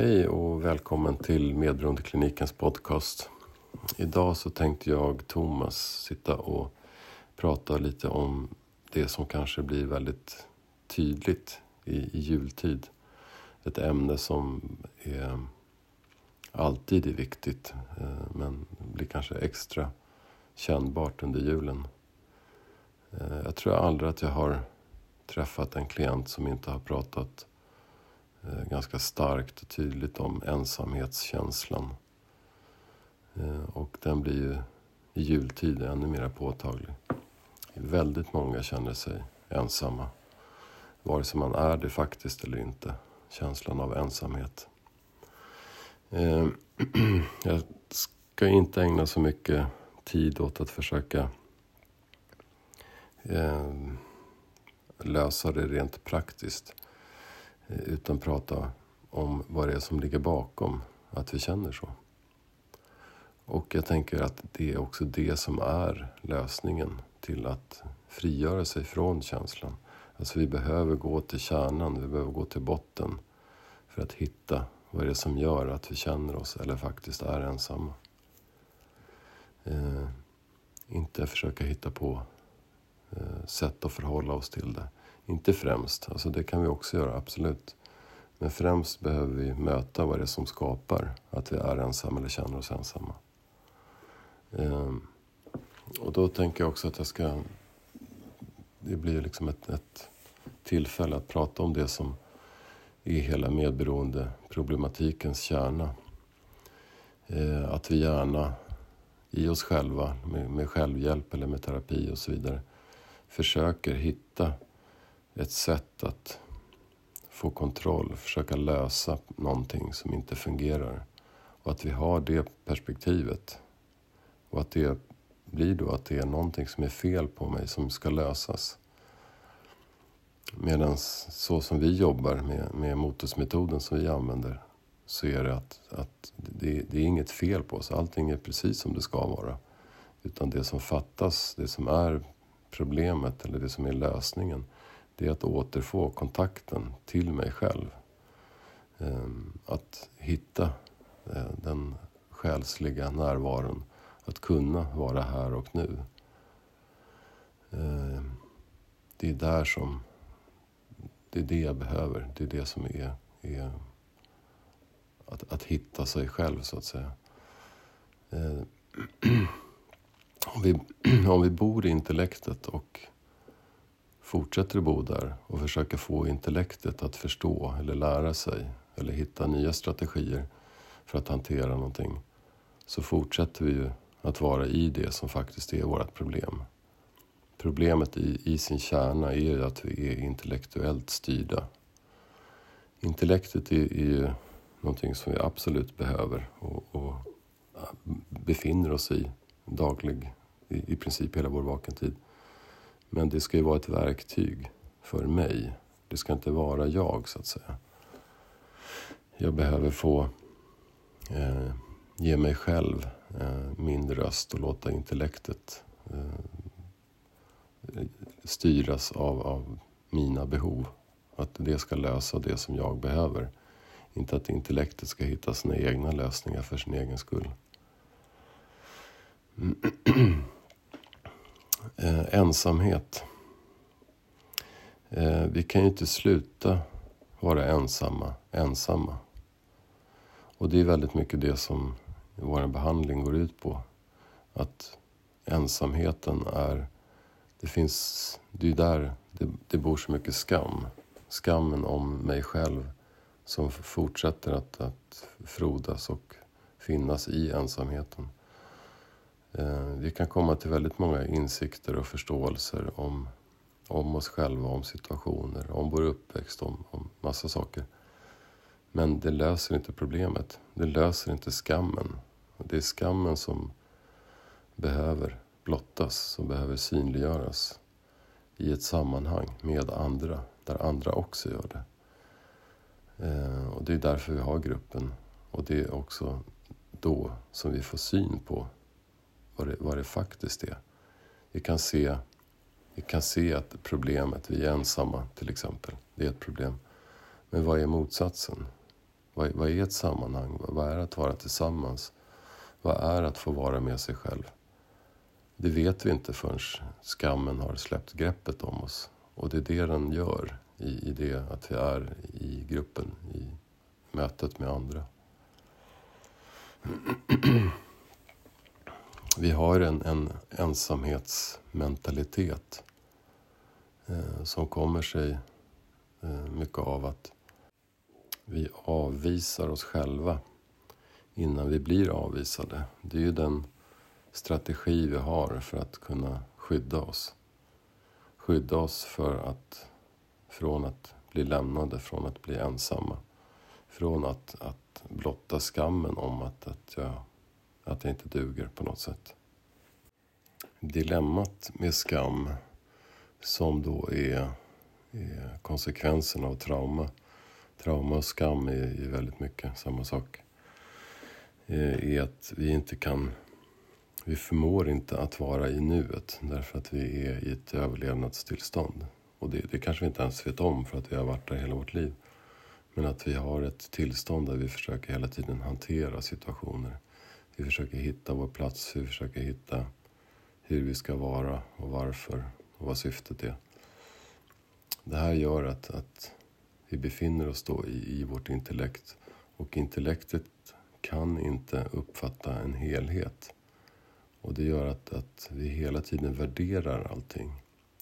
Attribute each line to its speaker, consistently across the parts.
Speaker 1: Hej och välkommen till Medberoendeklinikens podcast. Idag så tänkte jag, Thomas, sitta och prata lite om det som kanske blir väldigt tydligt i, i jultid. Ett ämne som är, alltid är viktigt eh, men blir kanske extra kännbart under julen. Eh, jag tror aldrig att jag har träffat en klient som inte har pratat Eh, ganska starkt och tydligt om ensamhetskänslan. Eh, och den blir ju i jultid ännu mer påtaglig. Väldigt många känner sig ensamma. Vare sig man är det faktiskt eller inte. Känslan av ensamhet. Eh, jag ska inte ägna så mycket tid åt att försöka lösa det rent praktiskt. Eh, utan prata om vad det är som ligger bakom att vi känner så. Och jag tänker att det är också det som är lösningen till att frigöra sig från känslan. Alltså vi behöver gå till kärnan, vi behöver gå till botten för att hitta vad det är som gör att vi känner oss eller faktiskt är ensamma. Eh, inte försöka hitta på eh, sätt att förhålla oss till det. Inte främst, alltså det kan vi också göra, absolut. Men främst behöver vi möta vad det är som skapar att vi är ensamma eller känner oss ensamma. Ehm, och då tänker jag också att jag ska... Det blir liksom ett, ett tillfälle att prata om det som är hela medberoendeproblematikens kärna. Ehm, att vi gärna i oss själva, med, med självhjälp eller med terapi och så vidare, försöker hitta ett sätt att få kontroll, försöka lösa någonting som inte fungerar. Och att vi har det perspektivet. Och att det blir då att det är någonting som är fel på mig som ska lösas. Medan så som vi jobbar med, med motusmetoden som vi använder så är det att, att det, det, är inget fel på oss. Allting är precis som det ska vara. Utan det som fattas, det som är problemet eller det som är lösningen det är att återfå kontakten till mig själv. Ehm, att hitta eh, den själsliga närvaron. Att kunna vara här och nu. Ehm, det är där som... Det är det jag behöver. Det är det som är, är att, att hitta sig själv, så att säga. Ehm, om vi, om vi bor i intellektet och fortsätter att bo där och försöker få intellektet att förstå eller lära sig eller hitta nya strategier för att hantera någonting så fortsätter vi ju att vara i det som faktiskt är vårt problem. Problemet i, i sin kärna är ju att vi är intellektuellt styrda. Intellektet är, är ju någonting som vi absolut behöver och, och befinner oss i daglig, i, i princip hela vår vakentid. Men det ska ju vara ett verktyg för mig. Det ska inte vara jag, så att säga. Jag behöver få eh, ge mig själv eh, min röst och låta intellektet eh, styras av, av mina behov. Att det ska lösa det som jag behöver. Inte att intellektet ska hitta sina egna lösningar för sin egen skull. eh, ensamhet. Eh, vi kan ju inte sluta vara ensamma, ensamma. Och det är väldigt mycket det som vår behandling går ut på. Att ensamheten är... Det finns... Det är där det, det bor så mycket skam. Skammen om mig själv som fortsätter att, att frodas och finnas i ensamheten. Eh, vi kan komma till väldigt många insikter och förståelser om, om oss själva, om situationer, om vår uppväxt, om, om massa saker. Men det löser inte problemet. Det löser inte skammen. Det är skammen som behöver blottas, som behöver synliggöras i ett sammanhang med andra, där andra också gör det. Eh, och det är därför vi har gruppen. Och det är också då som vi får syn på vad det, vad det faktiskt är. Vi kan, se, vi kan se att problemet, vi är ensamma till exempel, det är ett problem. Men vad är motsatsen? Vad, vad är ett sammanhang? Vad är att vara tillsammans? Vad är att få vara med sig själv? Det vet vi inte förrän skammen har släppt greppet om oss. Och det är det den gör i, i det att vi är i gruppen, i mötet med andra. Vi har en, en ensamhetsmentalitet eh, som kommer sig eh, mycket av att vi avvisar oss själva innan vi blir avvisade. Det är ju den strategi vi har för att kunna skydda oss. Skydda oss för att, från att bli lämnade, från att bli ensamma. Från att, att blotta skammen om att, att, jag, att jag inte duger på något sätt. Dilemmat med skam, som då är, är konsekvensen av trauma. Trauma och skam är är väldigt mycket samma sak. Eh, är att vi inte kan vi förmår inte att vara i nuet därför att vi är i ett överlevnadstillstånd. Och det, det kanske vi inte ens vet om för att vi har varit där hela vårt liv. Men att vi har ett tillstånd där vi försöker hela tiden hantera situationer. Vi försöker hitta vår plats, vi försöker hitta hur vi ska vara och varför och vad syftet är. Det här gör att, att vi befinner oss då i, i vårt intellekt och intellektet kan inte uppfatta en helhet. Och det gör att, att vi hela tiden värderar allting.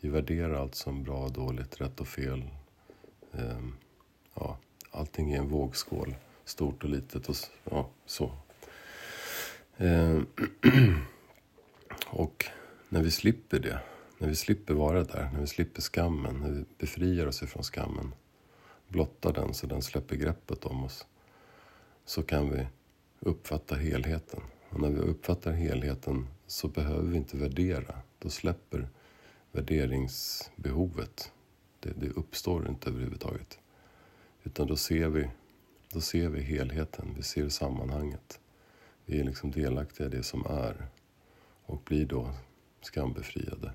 Speaker 1: Vi värderar allt som bra, och dåligt, rätt och fel. Ehm, ja, allting är en vågskål, stort och litet och ja, så. Eh, och när vi slipper det, när vi slipper vara där, när vi slipper skammen, när vi befriar oss ifrån skammen, blottar den så den släpper greppet om oss, så kan vi uppfatta helheten. Och när vi uppfattar helheten så behöver vi inte värdera. Då släpper värderingsbehovet. Det, det uppstår inte överhuvudtaget. Utan då ser, vi, då ser vi helheten, vi ser sammanhanget. Vi är liksom delaktiga i det som är och blir då skambefriade.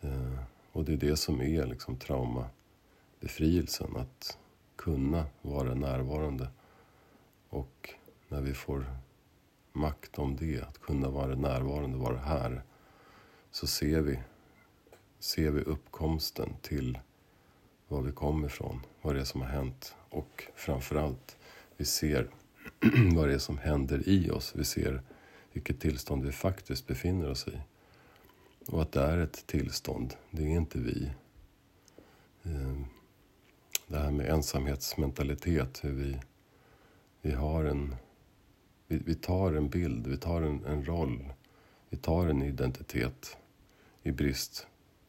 Speaker 1: Eh, och det är det som är liksom traumabefrielsen, att kunna vara närvarande. Och när vi får makt om det, att kunna vara närvarande, vara här, så ser vi, ser vi uppkomsten till var vi kommer ifrån, vad det är som har hänt och framförallt, vi ser vad det är som händer i oss. Vi ser vilket tillstånd vi faktiskt befinner oss i. Och att det är ett tillstånd, det är inte vi. Ehm, det här med ensamhetsmentalitet, hur vi, vi har en vi, vi tar en bild, vi tar en, en roll, vi tar en identitet i brist,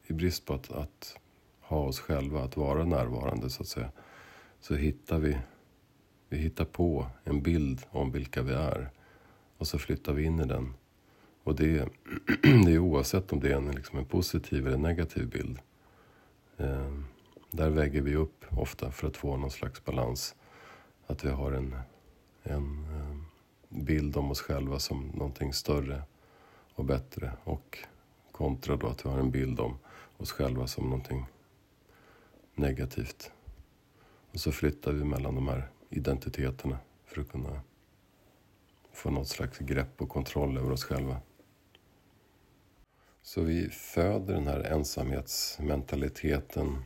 Speaker 1: i brist på att, att ha oss själva, att vara närvarande så att säga. Så hittar vi, vi hittar på en bild om vilka vi är och så flyttar vi in i den. Och det, det är oavsett om det är en, liksom en positiv eller negativ bild. Eh, där väger vi upp ofta för att få någon slags balans. Att vi har en, en eh, bild om oss själva som någonting större och bättre och kontra då att vi har en bild om oss själva som någonting negativt. Och så flyttar vi mellan de här identiteterna för att kunna få något slags grepp och kontroll över oss själva. Så vi föder den här ensamhetsmentaliteten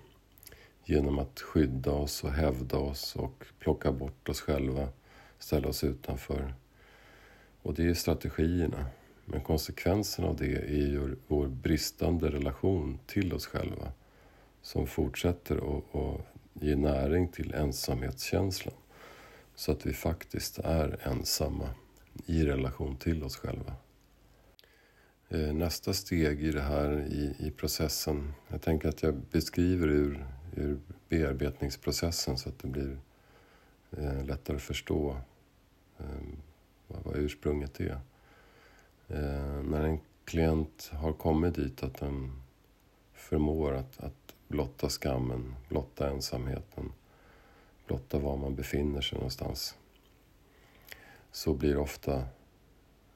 Speaker 1: genom att skydda oss och hävda oss och plocka bort oss själva, ställa oss utanför. Och det är strategierna. Men konsekvensen av det är ju vår bristande relation till oss själva som fortsätter att ge näring till ensamhetskänslan. Så att vi faktiskt är ensamma i relation till oss själva. Eh, nästa steg i det här i, i processen, jag tänker att jag beskriver ur, ur bearbetningsprocessen så att det blir eh, lättare att förstå eh, vad ursprunget är. Eh, när en klient har kommit dit att den förmår att, att blotta skammen, blotta ensamheten, blotta var man befinner sig någonstans, så blir ofta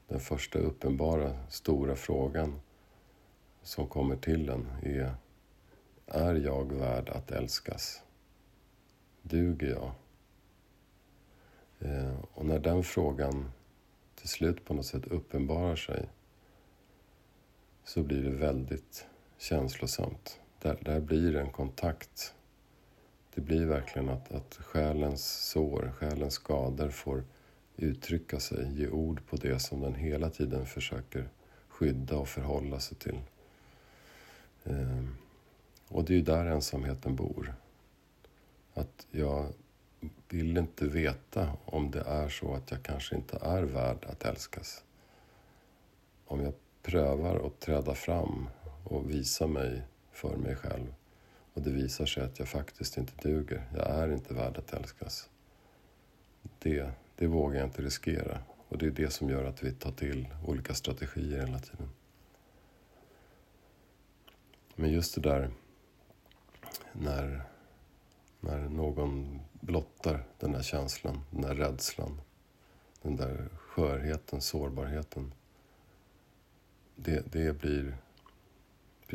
Speaker 1: den första uppenbara stora frågan som kommer till en är Är jag värd att älskas? Duger jag? Eh, och när den frågan till slut på något sätt uppenbarar sig så blir det väldigt känslosamt. Där, där blir det en kontakt. Det blir verkligen att, att själens sår, själens skador får uttrycka sig, ge ord på det som den hela tiden försöker skydda och förhålla sig till. Ehm, och det är ju där ensamheten bor. Att jag vill inte veta om det är så att jag kanske inte är värd att älskas. Om jag prövar att träda fram och visa mig för mig själv och det visar sig att jag faktiskt inte duger, jag är inte värd att älskas. Det, det vågar jag inte riskera och det är det som gör att vi tar till olika strategier hela tiden. Men just det där när, när någon blottar den där känslan, den där rädslan, den där skörheten, sårbarheten. Det, det blir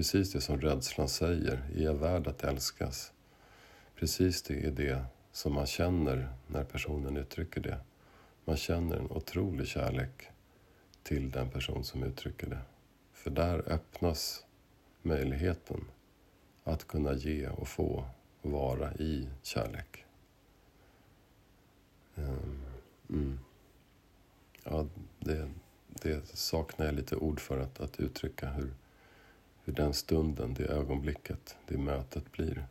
Speaker 1: precis det som rädslan säger. Är jag värd att älskas? Precis det är det som man känner när personen uttrycker det. Man känner en otrolig kärlek till den person som uttrycker det. För där öppnas möjligheten att kunna ge och få och vara i kärlek. Ehm, mm. Ja, det, det saknar jag lite ord för att, att uttrycka hur, hur den stunden, det ögonblicket, det mötet blir.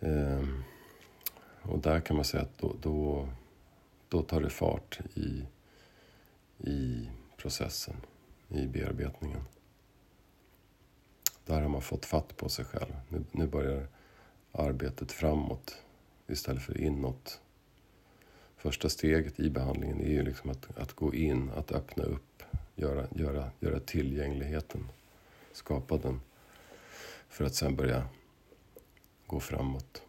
Speaker 1: Ehm, och där kan man säga att då, då, då tar det fart i, i processen, i bearbetningen. Där har man fått fatt på sig själv. Nu, nu börjar arbetet framåt istället för inåt. Första steget i behandlingen är ju liksom att, att gå in, att öppna upp, göra, göra, göra tillgängligheten, skapa den. För att sen börja gå framåt.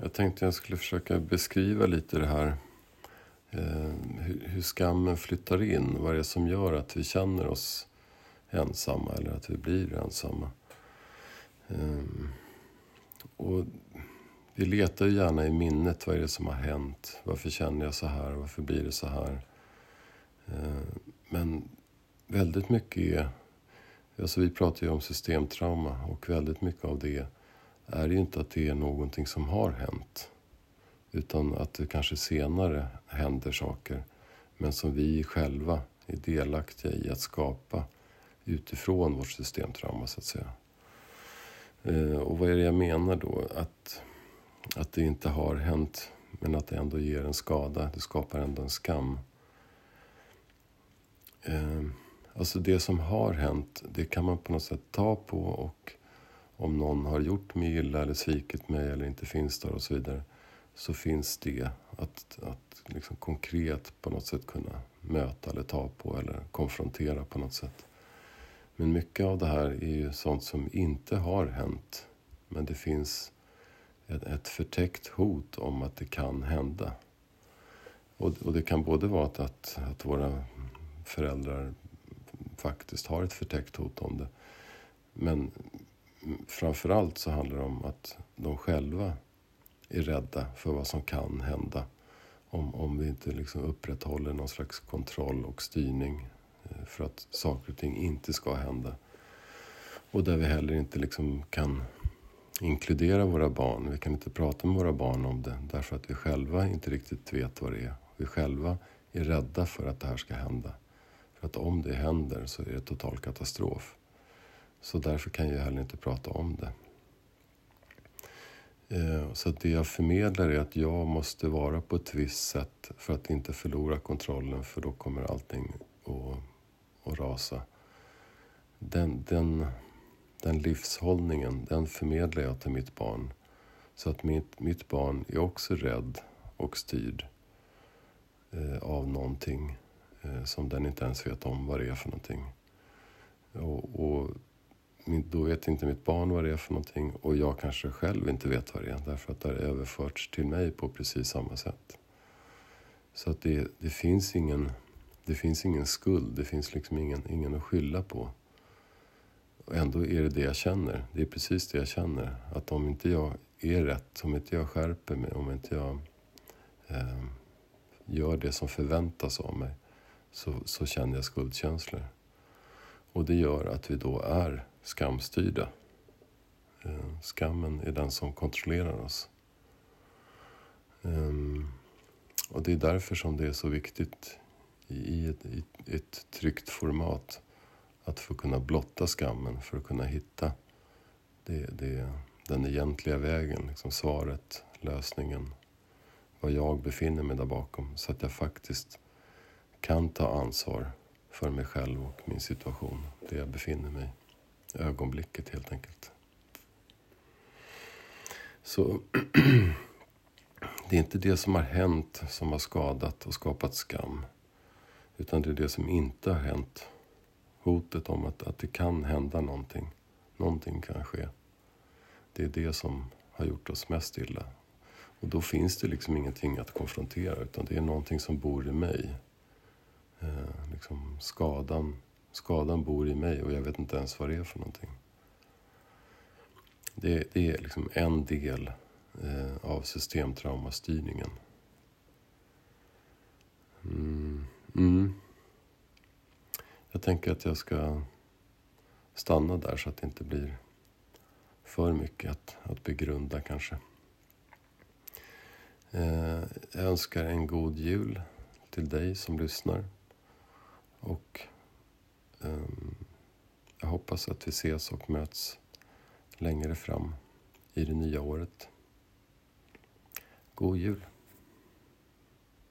Speaker 1: Jag tänkte jag skulle försöka beskriva lite det här eh, hur, hur skammen flyttar in. Vad det är som gör att vi känner oss ensamma eller att vi blir ensamma. Eh, och vi letar ju gärna i minnet. Vad är det som har hänt? Varför känner jag så här? Varför blir det så här? Eh, men väldigt mycket är... Alltså vi pratar ju om systemtrauma och väldigt mycket av det är ju inte att det är någonting som har hänt. Utan att det kanske senare händer saker men som vi själva är delaktiga i att skapa utifrån vårt systemtrauma så att säga. Eh, och vad är det jag menar då? Att, att det inte har hänt men att det ändå ger en skada. Det skapar ändå en skam. Eh, alltså det som har hänt, det kan man på något sätt ta på och om någon har gjort mig illa eller svikit mig eller inte finns där och så vidare så finns det att, att liksom konkret på något sätt kunna möta eller ta på eller konfrontera på något sätt. Men mycket av det här är ju sånt som inte har hänt. Men det finns ett, ett förtäckt hot om att det kan hända. Och, och det kan både vara att, att, att våra föräldrar faktiskt har ett förtäckt hot om det. Men framför allt så handlar det om att de själva är rädda för vad som kan hända om, om vi inte liksom upprätthåller någon slags kontroll och styrning eh, för att saker och ting inte ska hända. Och där vi heller inte liksom kan inkludera våra barn. Vi kan inte prata med våra barn om det därför att vi själva inte riktigt vet vad det är. Vi själva är rädda för att det här ska hända. För att om det händer så är det total katastrof. Så därför kan jag heller inte prata om det. Eh, så det jag förmedlar är att jag måste vara på ett visst sätt för att inte förlora kontrollen för då kommer allting att att rasa. Den, den, den livshållningen, den förmedlar jag till mitt barn. Så att mitt, mitt barn är också rädd och styrd eh, av någonting Eh, som den inte ens vet om vad det är för någonting. Och, och då vet inte mitt barn vad det är för någonting och jag kanske själv inte vet vad det är därför att det har överförts till mig på precis samma sätt. Så att det, det finns ingen det finns ingen skuld, det finns liksom ingen, ingen att skylla på. Och ändå är det det jag känner. Det är precis det jag känner. Att om inte jag är rätt, om inte jag skärper mig, om inte jag eh, gör det som förväntas av mig så, så känner jag skuldkänslor. Och det gör att vi då är skamstyrda. Eh, skammen är den som kontrollerar oss. Eh, och det är därför som det är så viktigt i ett, i ett tryggt format att få kunna blotta skammen för att kunna hitta det, det, den egentliga vägen, liksom svaret, lösningen, var jag befinner mig där bakom så att jag faktiskt kan ta ansvar för mig själv och min situation, där jag befinner mig, ögonblicket helt enkelt. Så det är inte det som har hänt som har skadat och skapat skam. Utan det är det som inte har hänt. Hotet om att, att det kan hända någonting. Någonting kan ske. Det är det som har gjort oss mest illa. Och då finns det liksom ingenting att konfrontera utan det är någonting som bor i mig. Eh, liksom skadan, skadan bor i mig och jag vet inte ens vad det är för någonting. Det, det är liksom en del eh, av systemtraumastyrningen. Mm. Mm. Jag tänker att jag ska stanna där så att det inte blir för mycket att, att begrunda kanske. Eh, jag önskar en god jul till dig som lyssnar. Och um, jag hoppas att vi ses och möts längre fram i det nya året. God jul!